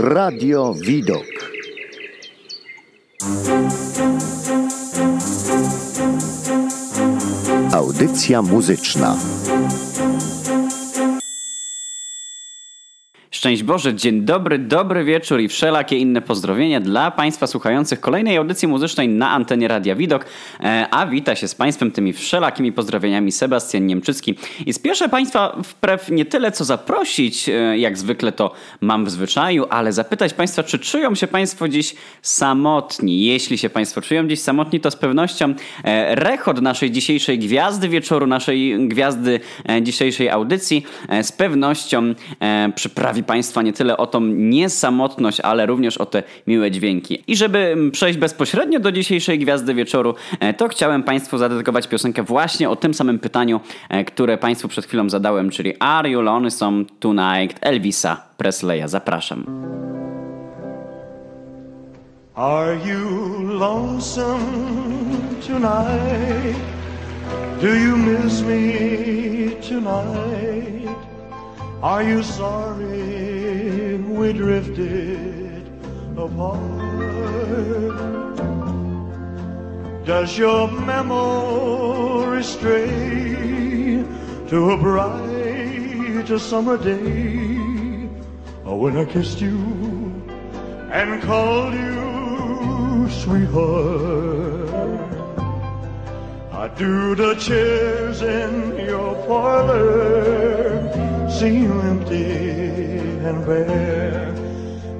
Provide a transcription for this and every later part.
Radio Widok. Audycja muzyczna. Szczęść Boże, dzień dobry, dobry wieczór i wszelakie inne pozdrowienia dla Państwa słuchających kolejnej audycji muzycznej na antenie Radia Widok. E, a wita się z Państwem tymi wszelakimi pozdrowieniami Sebastian Niemczycki. I spieszę Państwa wbrew nie tyle co zaprosić, e, jak zwykle to mam w zwyczaju, ale zapytać Państwa, czy czują się Państwo dziś samotni? Jeśli się Państwo czują dziś samotni, to z pewnością e, rechot naszej dzisiejszej gwiazdy wieczoru, naszej gwiazdy dzisiejszej audycji z pewnością przyprawi Państwa nie tyle o tą niesamotność, ale również o te miłe dźwięki. I żeby przejść bezpośrednio do dzisiejszej gwiazdy wieczoru, e, to chciałem Państwu zadedykować piosenkę właśnie o tym samym pytaniu, e, które Państwu przed chwilą zadałem, czyli Are You Lonesome Tonight Elvisa Presleya. Zapraszam. Are you lonesome tonight? Do you miss me tonight? Are you sorry we drifted apart? Does your memory stray to a bright summer day when I kissed you and called you sweetheart? I do the chairs in your parlor seem empty and bare?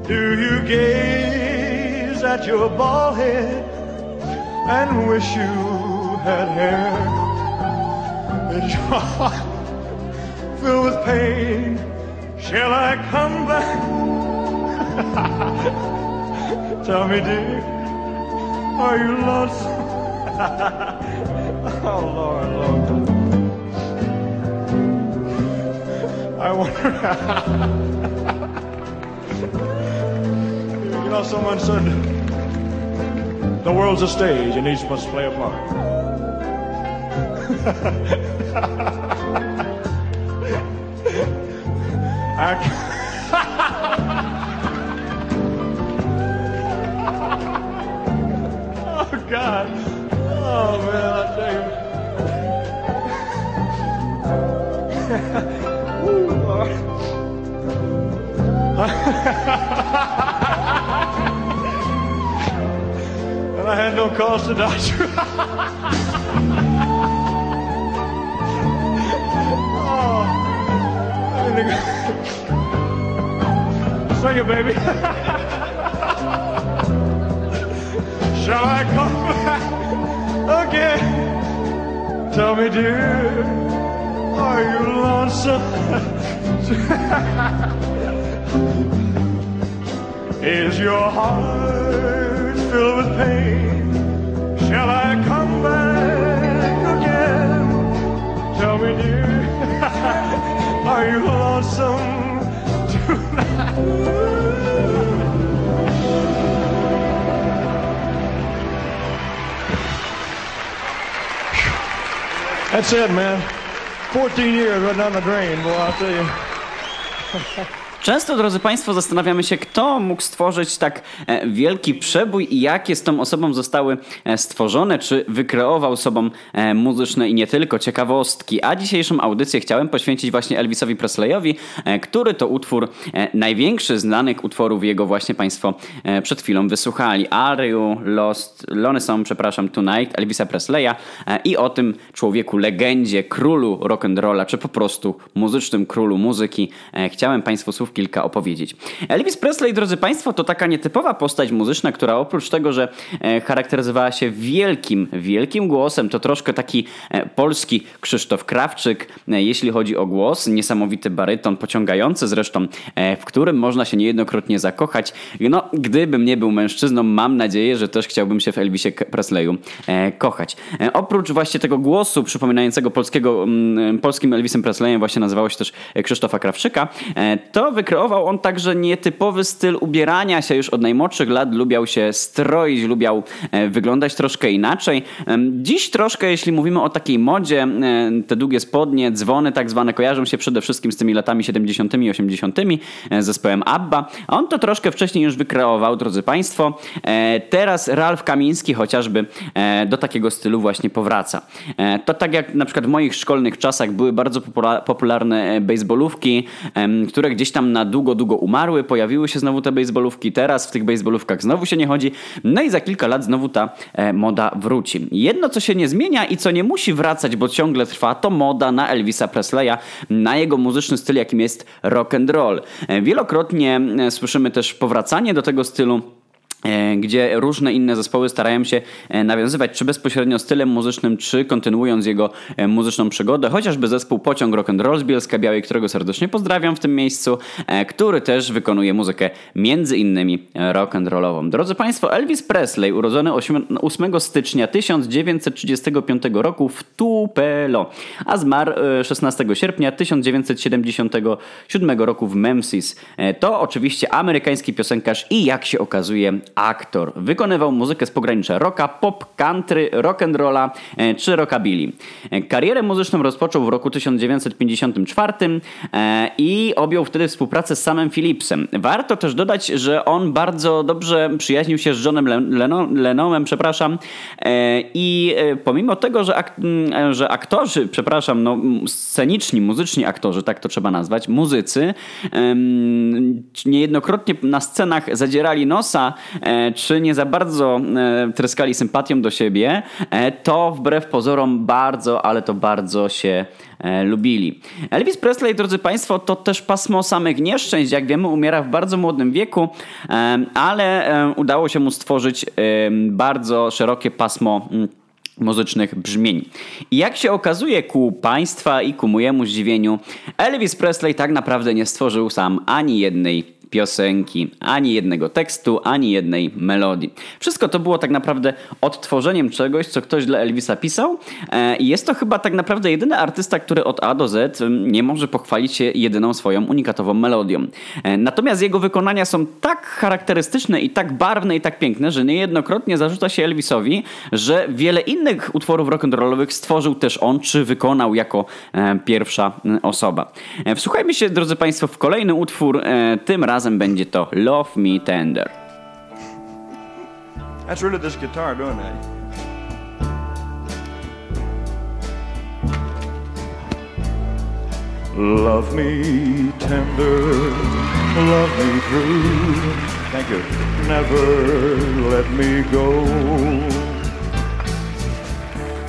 Do you gaze at your bald head and wish you had hair? Is your heart filled with pain? Shall I come back? Tell me, dear, are you lost? oh, Lord, Lord. Wonder. you know, someone said the world's a stage and each must play a part. I I had no cause to doubt you. oh, Sing it, baby. Shall I come back again? Tell me, dear, are you lonesome? Is your heart filled with pain? Shall I come back again? Tell me, dear, are you lonesome tonight? That's it, man. 14 years right down the drain, boy, I'll tell you. Często, drodzy Państwo, zastanawiamy się, kto mógł stworzyć tak e, wielki przebój i jakie z tą osobą zostały e, stworzone, czy wykreował sobą e, muzyczne i nie tylko ciekawostki. A dzisiejszą audycję chciałem poświęcić właśnie Elvisowi Presleyowi, który to utwór, największy znanych utworów jego właśnie Państwo przed chwilą wysłuchali. Are You Lost, Lonesome, przepraszam, Tonight Elvisa Presleya i o tym człowieku, legendzie, królu rock'n'rolla, czy po prostu muzycznym królu muzyki chciałem Państwu słów kilka opowiedzieć. Elvis Presley, drodzy Państwo, to taka nietypowa postać muzyczna, która oprócz tego, że e, charakteryzowała się wielkim, wielkim głosem, to troszkę taki e, polski Krzysztof Krawczyk, e, jeśli chodzi o głos, niesamowity baryton, pociągający zresztą, w którym można się niejednokrotnie zakochać. No, gdybym nie był mężczyzną, mam nadzieję, że też chciałbym się w Elvisie Presleyu kochać. Oprócz właśnie tego głosu przypominającego polskiego, polskim Elvisem Presleyem właśnie nazywało się też Krzysztofa Krawczyka, to wykreował on także nietypowy styl ubierania się już od najmłodszych lat. Lubiał się stroić, lubiał e, wyglądać troszkę inaczej. Dziś troszkę, jeśli mówimy o takiej modzie, e, te długie spodnie, dzwony tak zwane kojarzą się przede wszystkim z tymi latami 70. i 80. e, zespołem ABBA. On to troszkę wcześniej już wykreował, drodzy Państwo. Teraz Ralf Kamiński chociażby do takiego stylu właśnie powraca. To tak jak na przykład w moich szkolnych czasach były bardzo popula- popularne baseballówki, które gdzieś tam na długo, długo umarły. Pojawiły się znowu te baseballówki. Teraz w tych baseballówkach znowu się nie chodzi. No i za kilka lat znowu ta e, moda wróci. Jedno, co się nie zmienia i co nie musi wracać, bo ciągle trwa, to moda na Elvisa Presleya, na jego muzyczny styl, jakim jest rock and roll. E, Wielokrotnie e, słyszymy też powracanie do tego stylu gdzie różne inne zespoły starają się e, nawiązywać czy bezpośrednio stylem muzycznym, czy kontynuując jego e, muzyczną przygodę. Chociażby zespół Pociąg Rock and Roll z Bielska Białej, którego serdecznie pozdrawiam w tym miejscu, e, który też wykonuje muzykę między innymi e, rock and rollową. Drodzy Państwo, Elvis Presley, urodzony 8, 8 stycznia 1935 roku w Tupelo, a zmarł e, 16 sierpnia 1977 roku w Memphis. E, To oczywiście amerykański piosenkarz i jak się okazuje aktor. Wykonywał muzykę z pogranicza rocka, pop, country, rock and rolla e, czy rockabilly. E, Karierę muzyczną rozpoczął w roku 1954 e, i objął wtedy współpracę z samym Philipsem. Warto też dodać, że on bardzo dobrze przyjaźnił się z Johnem Len- Leno- Lennonem, przepraszam, i pomimo tego, że, ak- że aktorzy, przepraszam, no, sceniczni, muzyczni aktorzy, tak to trzeba nazwać, muzycy, niejednokrotnie na scenach zadzierali nosa, czy nie za bardzo e, tryskali sympatią do siebie, e, to wbrew pozorom bardzo, ale to bardzo się e, lubili. Elvis Presley, drodzy Państwo, to też pasmo samych nieszczęść. Jak wiemy, umiera w bardzo młodym wieku, ale udało się mu stworzyć bardzo szerokie pasmo mm, muzycznych brzmień. I jak się okazuje ku Państwa i ku mojemu zdziwieniu, Elvis Presley tak naprawdę nie stworzył sam ani jednej piosenki, ani jednego tekstu, ani jednej melodii. Wszystko to było tak naprawdę odtworzeniem czegoś, co ktoś dla Elvisa pisał e, i jest to chyba tak naprawdę jedyny artysta, który od A do Z em, nie może pochwalić się jedyną swoją unikatową melodią. E, Natomiast jego wykonania są tak charakterystyczne i tak barwne i tak piękne, że niejednokrotnie zarzuca się Elvisowi, że wiele innych utworów rock'n'rollowych stworzył też on, czy wykonał jako e, pierwsza e, osoba. Wsłuchajmy się, drodzy Państwo, w kolejny utwór. Tym razem będzie to Love Me Tender. That's really this guitar doing that. Love me tender, love me true. Thank you. Never let me go.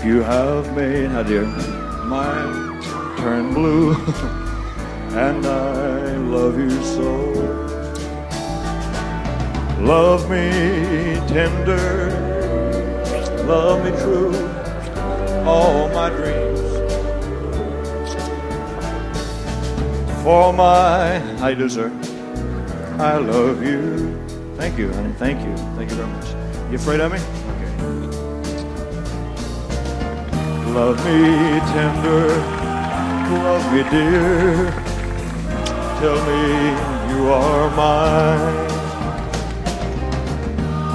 You have made, how dear, my turn blue, and I love you so. Love me tender, love me true, all my dreams. For my, I do. I love you. Thank you, honey. Thank you. Thank you very much. You afraid of me? Okay. Love me tender, love me dear. Tell me you are mine.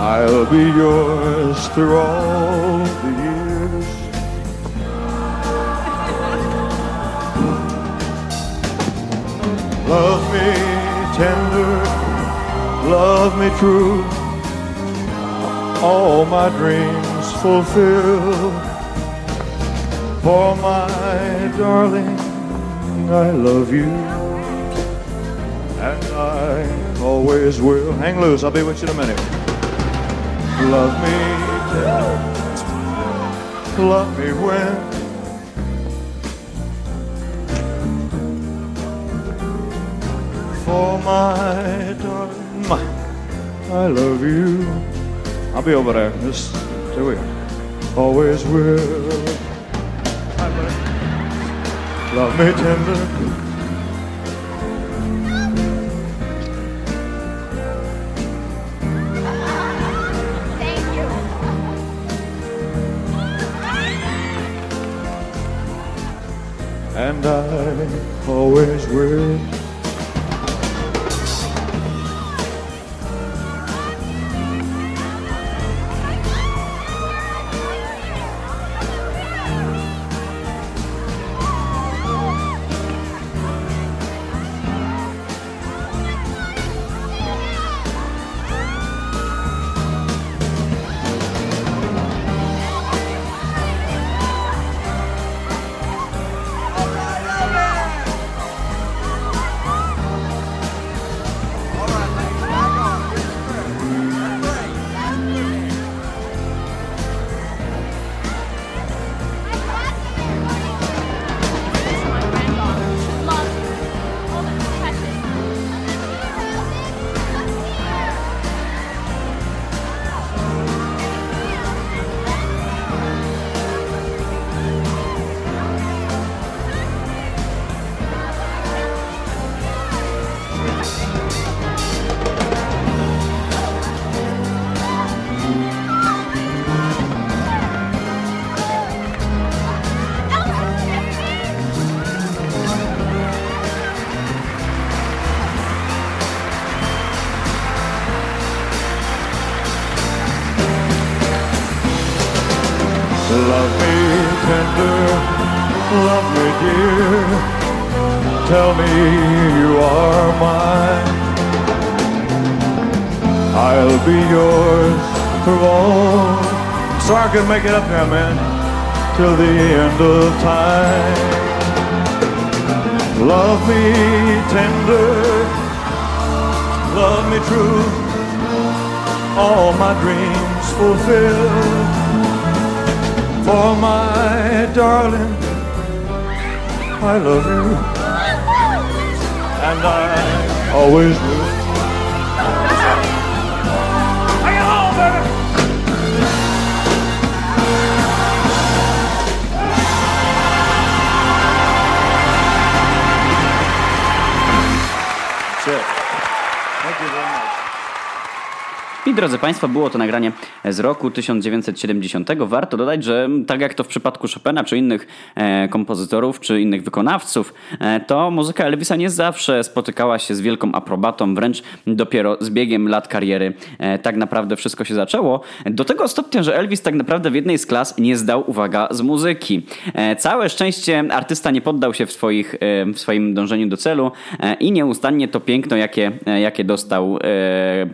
I'll be yours through all the years. Love me tender, love me true. All my dreams fulfill. For my darling, I love you. Always will. Hang loose, I'll be with you in a minute. Love me love me when for my darling, my, I love you. I'll be over there. Just stay with me. Always will. Love me tender. And I always will. So I can make it up there, man, till the end of time. Love me tender, love me true. All my dreams fulfilled. For my darling, I love you, and I always will. Drodzy Państwo, było to nagranie z roku 1970. Warto dodać, że tak jak to w przypadku Chopina, czy innych e, kompozytorów, czy innych wykonawców, e, to muzyka Elvisa nie zawsze spotykała się z wielką aprobatą, wręcz dopiero z biegiem lat kariery e, tak naprawdę wszystko się zaczęło. Do tego stopnia, że Elvis tak naprawdę w jednej z klas nie zdał, uwaga, z muzyki. Całe szczęście artysta nie poddał się w, swoich, w swoim dążeniu do celu i nieustannie to piękno, jakie, jakie dostał,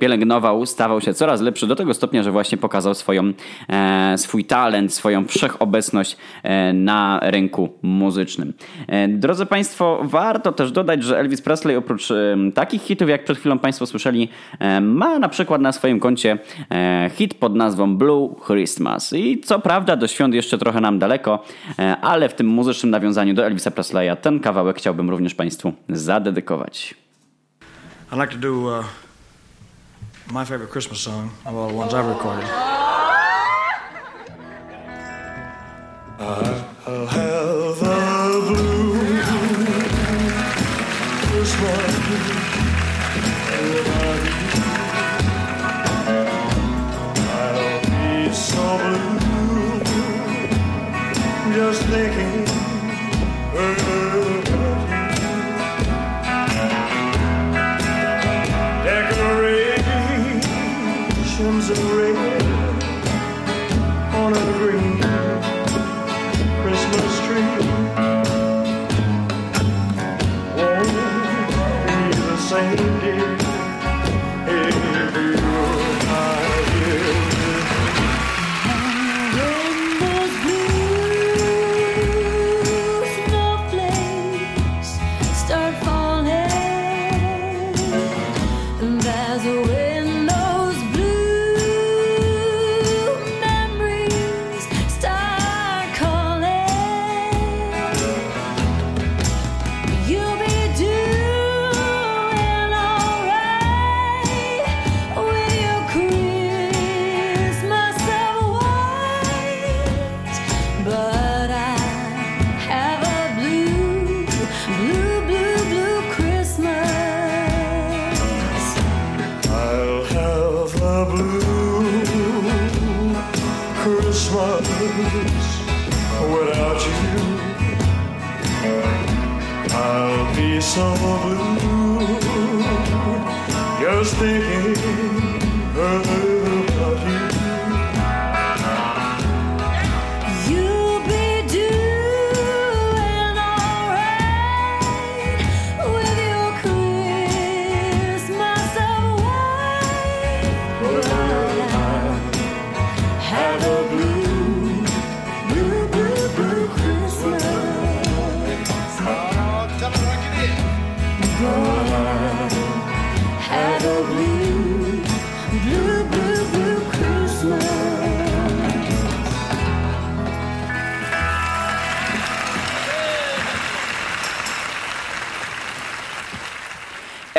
pielęgnował, stawał się coraz lepszy do tego stopnia, że właśnie pokazał swoją, e, swój talent, swoją wszechobecność e, na rynku muzycznym. E, drodzy Państwo, warto też dodać, że Elvis Presley oprócz takich hitów, jak przed chwilą Państwo słyszeli, ma na przykład na swoim koncie hit pod nazwą Blue Christmas. I co prawda do świąt jeszcze trochę nam daleko, ale w tym muzycznym nawiązaniu do Elvisa Presleya ten kawałek chciałbym również Państwu zadedykować. Like to do uh, my favorite Christmas song of all the ones I've recorded. I'll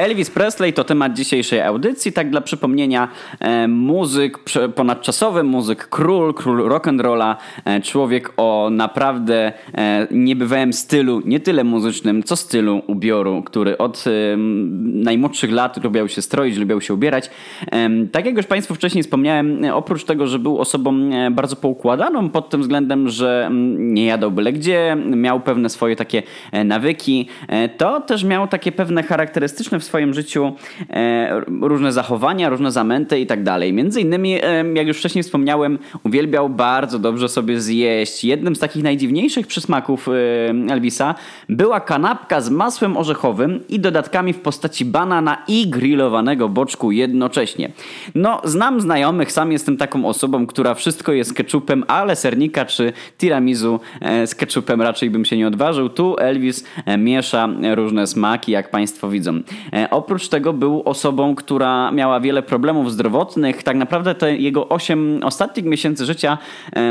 Elvis Presley to temat dzisiejszej audycji. Tak dla przypomnienia, e, muzyk ponadczasowy, muzyk król, król rock'n'rolla, e, człowiek o naprawdę e, niebywałym stylu, nie tyle muzycznym, co stylu ubioru, który od najmłodszych lat lubiał się stroić, lubiał się ubierać. Tak jak już Państwu wcześniej wspomniałem, oprócz tego, że był osobą bardzo poukładaną pod tym względem, że nie jadał byle gdzie, miał pewne swoje takie nawyki, to też miał takie pewne charakterystyczne w swoim życiu e, różne zachowania, różne zamęty i tak dalej. Między innymi, e, jak już wcześniej wspomniałem, uwielbiał bardzo dobrze sobie zjeść. Jednym z takich najdziwniejszych przysmaków e, Elvisa była kanapka z masłem orzechowym i dodatkami w postaci banana i grillowanego boczku jednocześnie. No, znam znajomych, sam jestem taką osobą, która wszystko jest ketchupem, ale sernika czy tiramisu z ketchupem raczej bym się nie odważył. Tu Elvis miesza różne smaki, jak Państwo widzą. E, Oprócz tego był osobą, która miała wiele problemów zdrowotnych. Tak naprawdę te jego 8 ostatnich miesięcy życia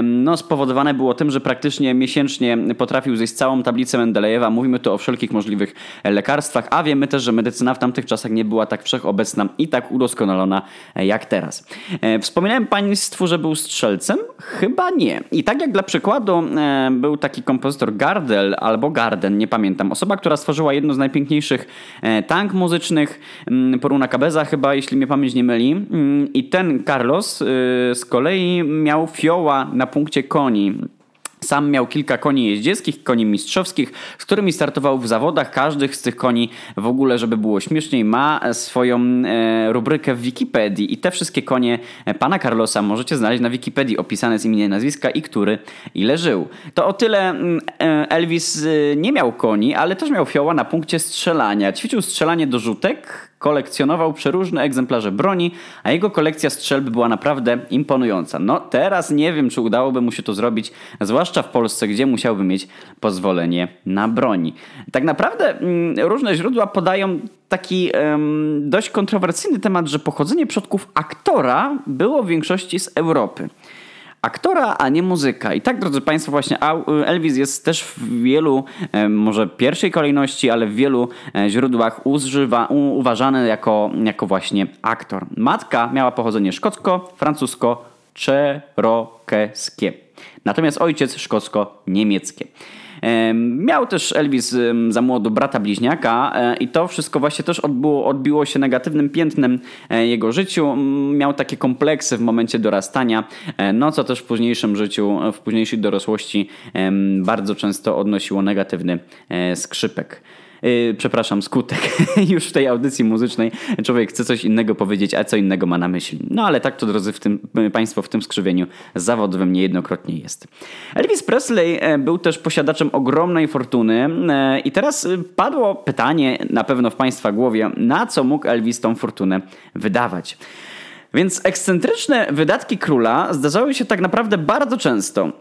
no, spowodowane było tym, że praktycznie miesięcznie potrafił zjeść całą tablicę Mendelejewa. Mówimy tu o wszelkich możliwych lekarstwach, a wiemy też, że medycyna w tamtych czasach nie była tak wszechobecna i tak udoskonalona e, jak teraz. E, Wspominałem Państwu, że był strzelcem? Chyba nie. I tak jak dla przykładu był taki kompozytor Gardel albo Garden, nie pamiętam. Osoba, która stworzyła jedno z najpiękniejszych tank muzycznych, mm, Poruna Cabeza chyba, jeśli mnie pamięć nie myli. Mm, I ten Carlos y, z kolei miał fioła na punkcie koni. Sam miał kilka koni jeździeckich, koni mistrzowskich, z którymi startował w zawodach. Każdy z tych koni w ogóle, żeby było śmieszniej, ma swoją e, rubrykę w Wikipedii. I te wszystkie konie e, pana Carlosa możecie znaleźć na Wikipedii opisane z imienia nazwiska i który ile żył. To o tyle mm, e, Elvis nie miał koni, ale też miał fioła na punkcie strzelania. Ćwiczył strzelanie do rzutek, kolekcjonował przeróżne egzemplarze broni, a jego kolekcja strzelb była naprawdę imponująca. No teraz nie wiem, czy udałoby mu się to zrobić, zwłaszcza w Polsce, gdzie musiałby mieć pozwolenie na broń. Tak naprawdę mm, różne źródła podają taki em, dość kontrowersyjny temat, że pochodzenie przodków aktora było w większości z Europy aktora, a nie muzyka. I tak, drodzy Państwo, właśnie Elvis jest też w wielu, może pierwszej kolejności, ale w wielu e, źródłach używa, uważany jako, jako właśnie aktor. Matka miała pochodzenie szkocko, francusko, czerokeskie. Natomiast ojciec szkocko-niemieckie. Miał też Elvis za młodu brata bliźniaka e, i to wszystko właśnie też odbiło, odbiło się negatywnym piętnem e, jego życiu. Miał takie kompleksy w momencie dorastania, e, no co też w późniejszym życiu, w późniejszej dorosłości bardzo często odnosiło negatywny skrzypek. Yy, przepraszam, skutek. Już w tej audycji muzycznej człowiek chce coś innego powiedzieć, a co innego ma na myśli. No ale tak to, drodzy w tym, Państwo, w tym skrzywieniu zawodowym niejednokrotnie jest. Elvis Presley e, był też posiadaczem ogromnej fortuny e, i teraz e, padło pytanie na pewno w Państwa głowie, na co mógł Elvis tą fortunę wydawać. Więc ekscentryczne wydatki króla zdarzały się tak naprawdę bardzo często.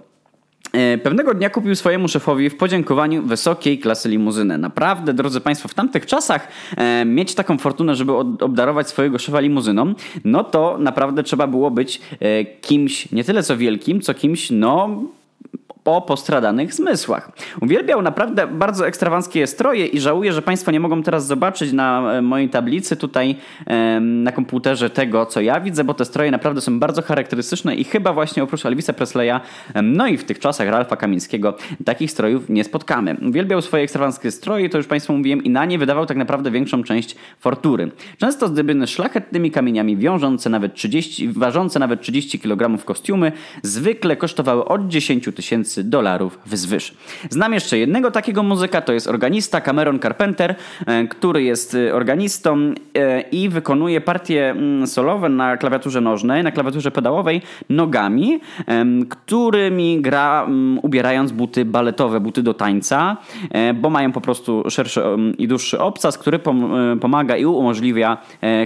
E, Pewnego dnia kupił swojemu szefowi w podziękowaniu wysokiej klasy limuzynę. Naprawdę, drodzy Państwo, w tamtych czasach e, mieć taką fortunę, żeby obdarować swojego szefa limuzyną, no to naprawdę trzeba było być e, kimś nie tyle co wielkim, co kimś, no o postradanych zmysłach. Uwielbiał naprawdę bardzo ekstrawanckie stroje i żałuję, że Państwo nie mogą teraz zobaczyć na e, mojej tablicy tutaj na komputerze tego, co ja widzę, bo te stroje naprawdę są bardzo charakterystyczne i chyba właśnie oprócz Elvisa Presleya, no i w tych czasach Ralfa Kamińskiego, takich strojów nie spotkamy. Uwielbiał swoje ekstrawanckie stroje, to już Państwu mówiłem, i na nie wydawał tak naprawdę większą część fortury. Często zdobione szlachetnymi kamieniami, wiążące nawet 30, ważące nawet 30 kg kostiumy, zwykle kosztowały od 10 tysięcy dolarów wzwyż. Znam jeszcze jednego takiego muzyka, to jest organista Cameron Carpenter, e, który jest e, organistą e, i wykonuje partie mm, solowe na klawiaturze nożnej, na klawiaturze pedałowej nogami, którymi gra mm, ubierając buty baletowe, buty do tańca, bo mają po prostu szerszy i dłuższy obcas, który pom- pomaga i umożliwia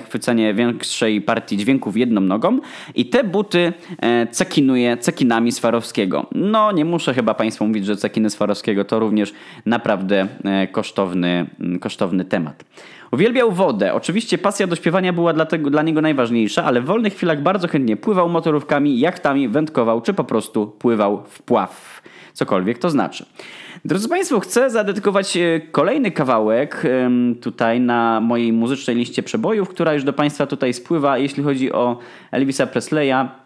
chwycenie większej partii dźwięków jedną nogą i te buty cekinuje cekinami Swarowskiego. No, nie muszę chyba Państwu mówić, że cekiny Swarowskiego to również naprawdę e, kosztowny, mm, kosztowny temat. Uwielbiał wodę. Oczywiście pasja do śpiewania była dlatego, dla niego najważniejsza, ale w wolnych chwilach bardzo chętnie pływał motorówkami, jachtami, wędkował, czy po prostu pływał w pław. Cokolwiek to znaczy. Drodzy Państwo, chcę zadedykować e, kolejny kawałek tutaj na mojej muzycznej liście przebojów, która już do Państwa tutaj spływa, jeśli chodzi o Elvisa Presleya.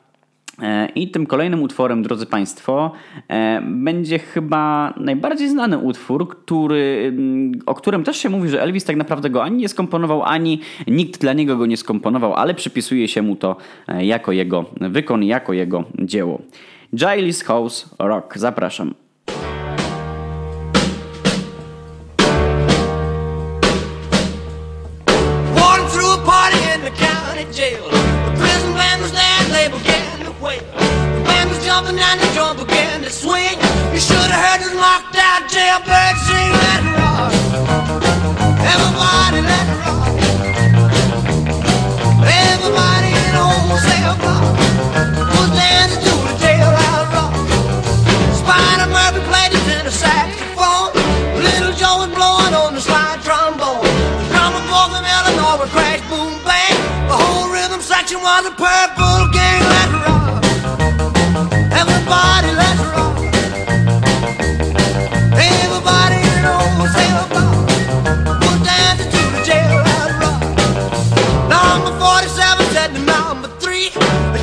E, I tym kolejnym utworem, drodzy Państwo, e, będzie chyba najbardziej znany utwór, który, o którym też się mówi, że Elvis tak naprawdę go ani nie skomponował, ani nikt dla niego go nie skomponował, ale przypisuje się mu to e, jako jego wykon, jako jego dzieło. Giles House Rock. Zapraszam. Jumping and the drum began to swing. You should have heard those knocked out jailbirds sing that rock. Everybody let it rock. Everybody in the whole cell block was dancing to the jailhouse rock. Spider Murphy played the tenor saxophone. Little Joe was blowing on the slide trombone. The drummer boy from Illinois would crash, boom, bang. The whole rhythm section was a purple 47 said number 3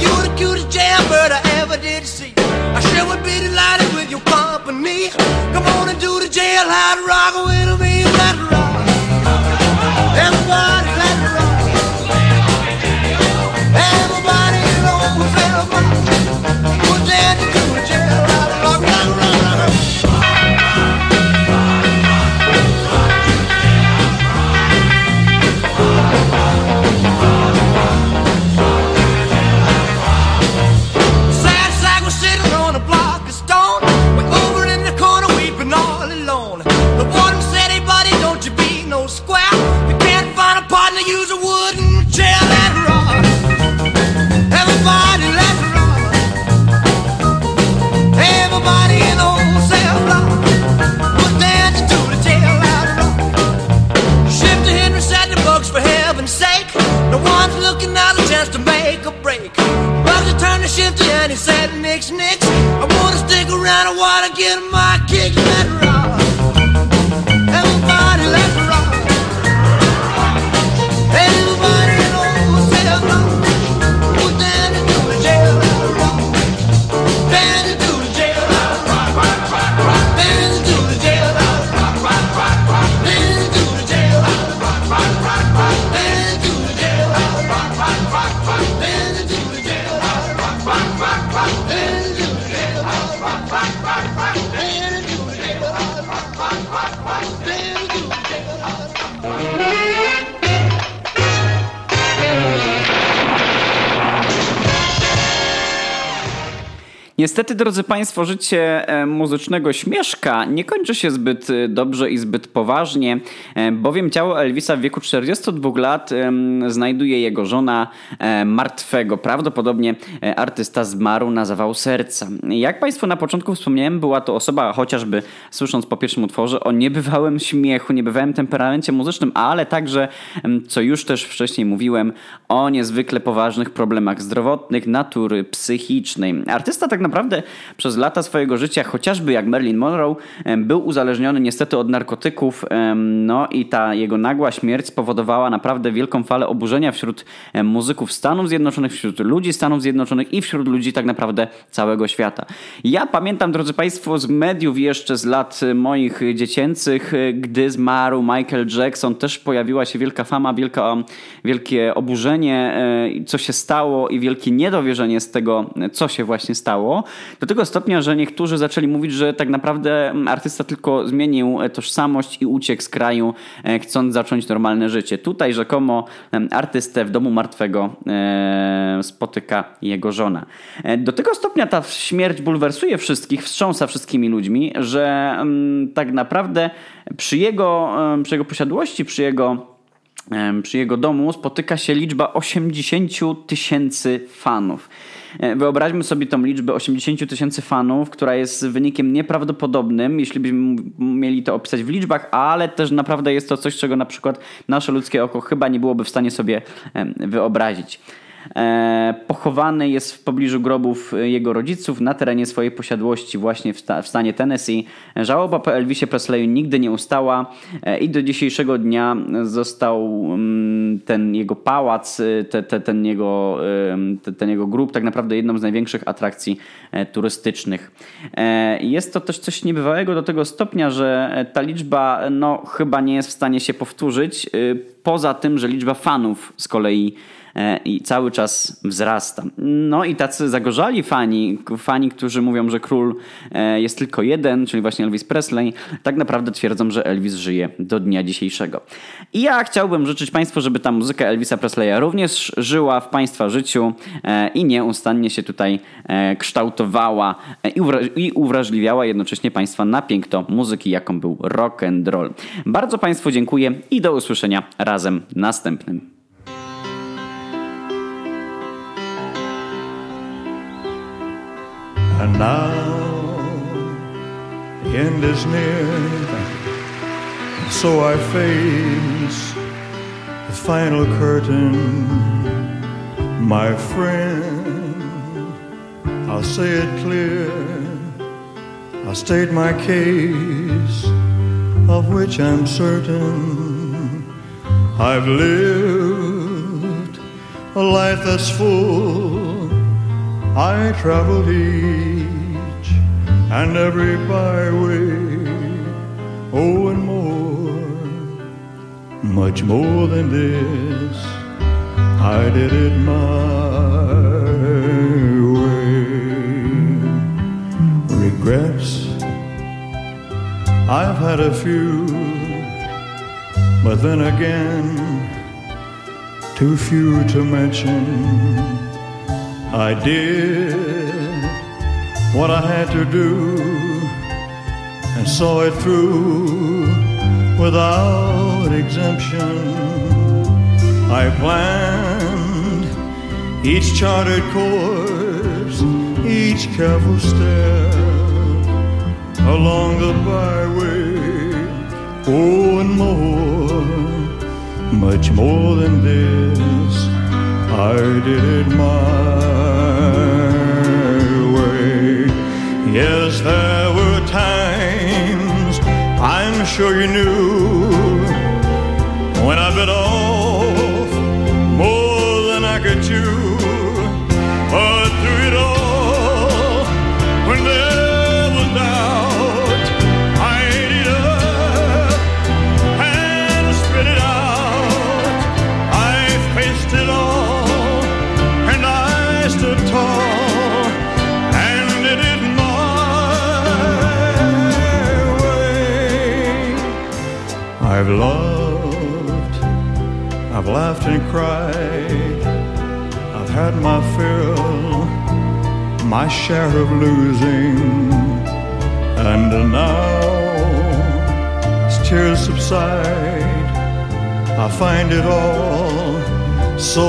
You the cutest jailbird I ever did see? I sure would be delighted with your company. Come on and do the jailhouse rock Niestety, drodzy Państwo, życie e, muzycznego śmieszka nie kończy się zbyt e, dobrze i zbyt poważnie, e, bowiem ciało Elvisa w wieku 42 lat znajduje jego żona martwego. Prawdopodobnie artysta zmarł na zawał serca. Jak Państwu na początku wspomniałem, była to osoba, chociażby słysząc po pierwszym utworze, o niebywałym śmiechu, niebywałym temperamencie muzycznym, ale także, co już też wcześniej mówiłem, o niezwykle poważnych problemach zdrowotnych, natury psychicznej. Artysta tak naprawdę przez lata swojego życia, chociażby jak Marilyn Monroe, był uzależniony niestety od narkotyków, no i ta jego nagła śmierć spowodowała naprawdę wielką falę oburzenia wśród muzyków Stanów Zjednoczonych, wśród ludzi Stanów Zjednoczonych i wśród ludzi tak naprawdę całego świata. Ja pamiętam, drodzy Państwo, z mediów jeszcze z lat e, moich dziecięcych, e, gdy zmarł Michael Jackson, też pojawiła się wielka fama, wielka, wielkie oburzenie, e, co się stało i wielkie niedowierzenie z tego, co się właśnie stało. Do tego stopnia, że niektórzy zaczęli mówić, że tak naprawdę mm, artysta tylko zmienił e, tożsamość i uciekł z kraju, e, chcąc zacząć normalne życie. Tutaj rzekomo em, artystę w domu martwego e, spotyka jego żona. Do tego stopnia ta śmierć bulwersuje wszystkich, wstrząsa wszystkimi ludźmi, że mm, tak naprawdę przy jego, przy jego posiadłości, przy jego Przy jego domu spotyka się liczba 80 tysięcy fanów. E, Wyobraźmy sobie tą liczbę 80 tysięcy fanów, która jest wynikiem nieprawdopodobnym, jeśli byśmy mieli to opisać w liczbach, ale też naprawdę jest to coś, czego na przykład nasze ludzkie oko chyba nie byłoby w stanie sobie wyobrazić. E, pochowany jest w pobliżu grobów e, jego rodziców na terenie swojej posiadłości właśnie w, sta- w stanie Tennessee. Żałoba po Elvisie Presleyu nigdy nie ustała e, i do dzisiejszego dnia został mm, ten jego pałac, te, te, ten, jego, te, ten jego grób tak naprawdę jedną z największych atrakcji turystycznych. Jest to też coś niebywałego do tego stopnia, że ta liczba no, chyba nie jest w stanie się powtórzyć. Poza tym, że liczba fanów z kolei e, i cały czas wzrasta. No i tacy zagorzali fani, fani, którzy mówią, że król e, jest tylko jeden, czyli właśnie Elvis Presley, tak naprawdę twierdzą, że Elvis żyje do dnia dzisiejszego. I ja chciałbym życzyć Państwu, żeby ta muzyka Elvisa Presleya również żyła w Państwa życiu e, i nieustannie się tutaj kształtowała i uwra- i uwrażliwiała jednocześnie Państwa na piękno muzyki, jaką był rock and roll. Bardzo Państwu dziękuję i do usłyszenia razem następnym. And now the end is near, so I face the final curtain. My friend, I'll say it clear, I'll state my case, of which I'm certain. I've lived a life that's full. I traveled each and every byway, oh, and more, much more than this. I did it my way. Regrets, I've had a few, but then again, too few to mention. I did what I had to do and saw it through without exemption. I planned each charted course, each careful step along the byway. Oh, and more, much more than this. I did it my way. Yes, there were times I'm sure you knew when I bit off I've loved, I've laughed and cried, I've had my fill, my share of losing, and now as tears subside, I find it all so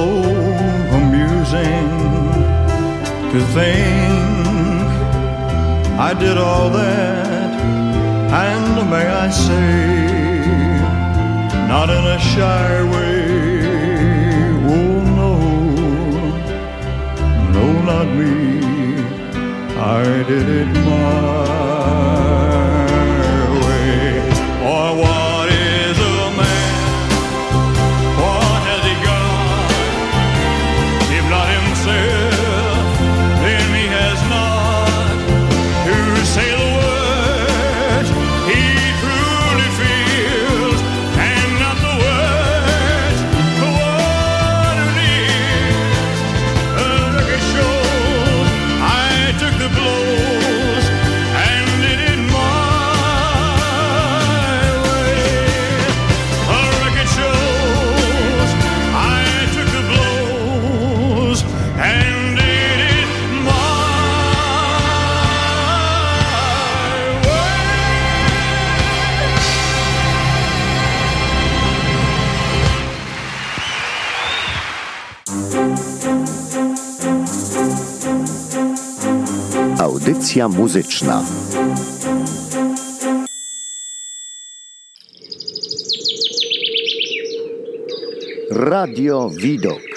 amusing to think I did all that, and may I say, not in a shy way. Oh no, no, not me. I did it my Audycja muzyczna. Radio Widok.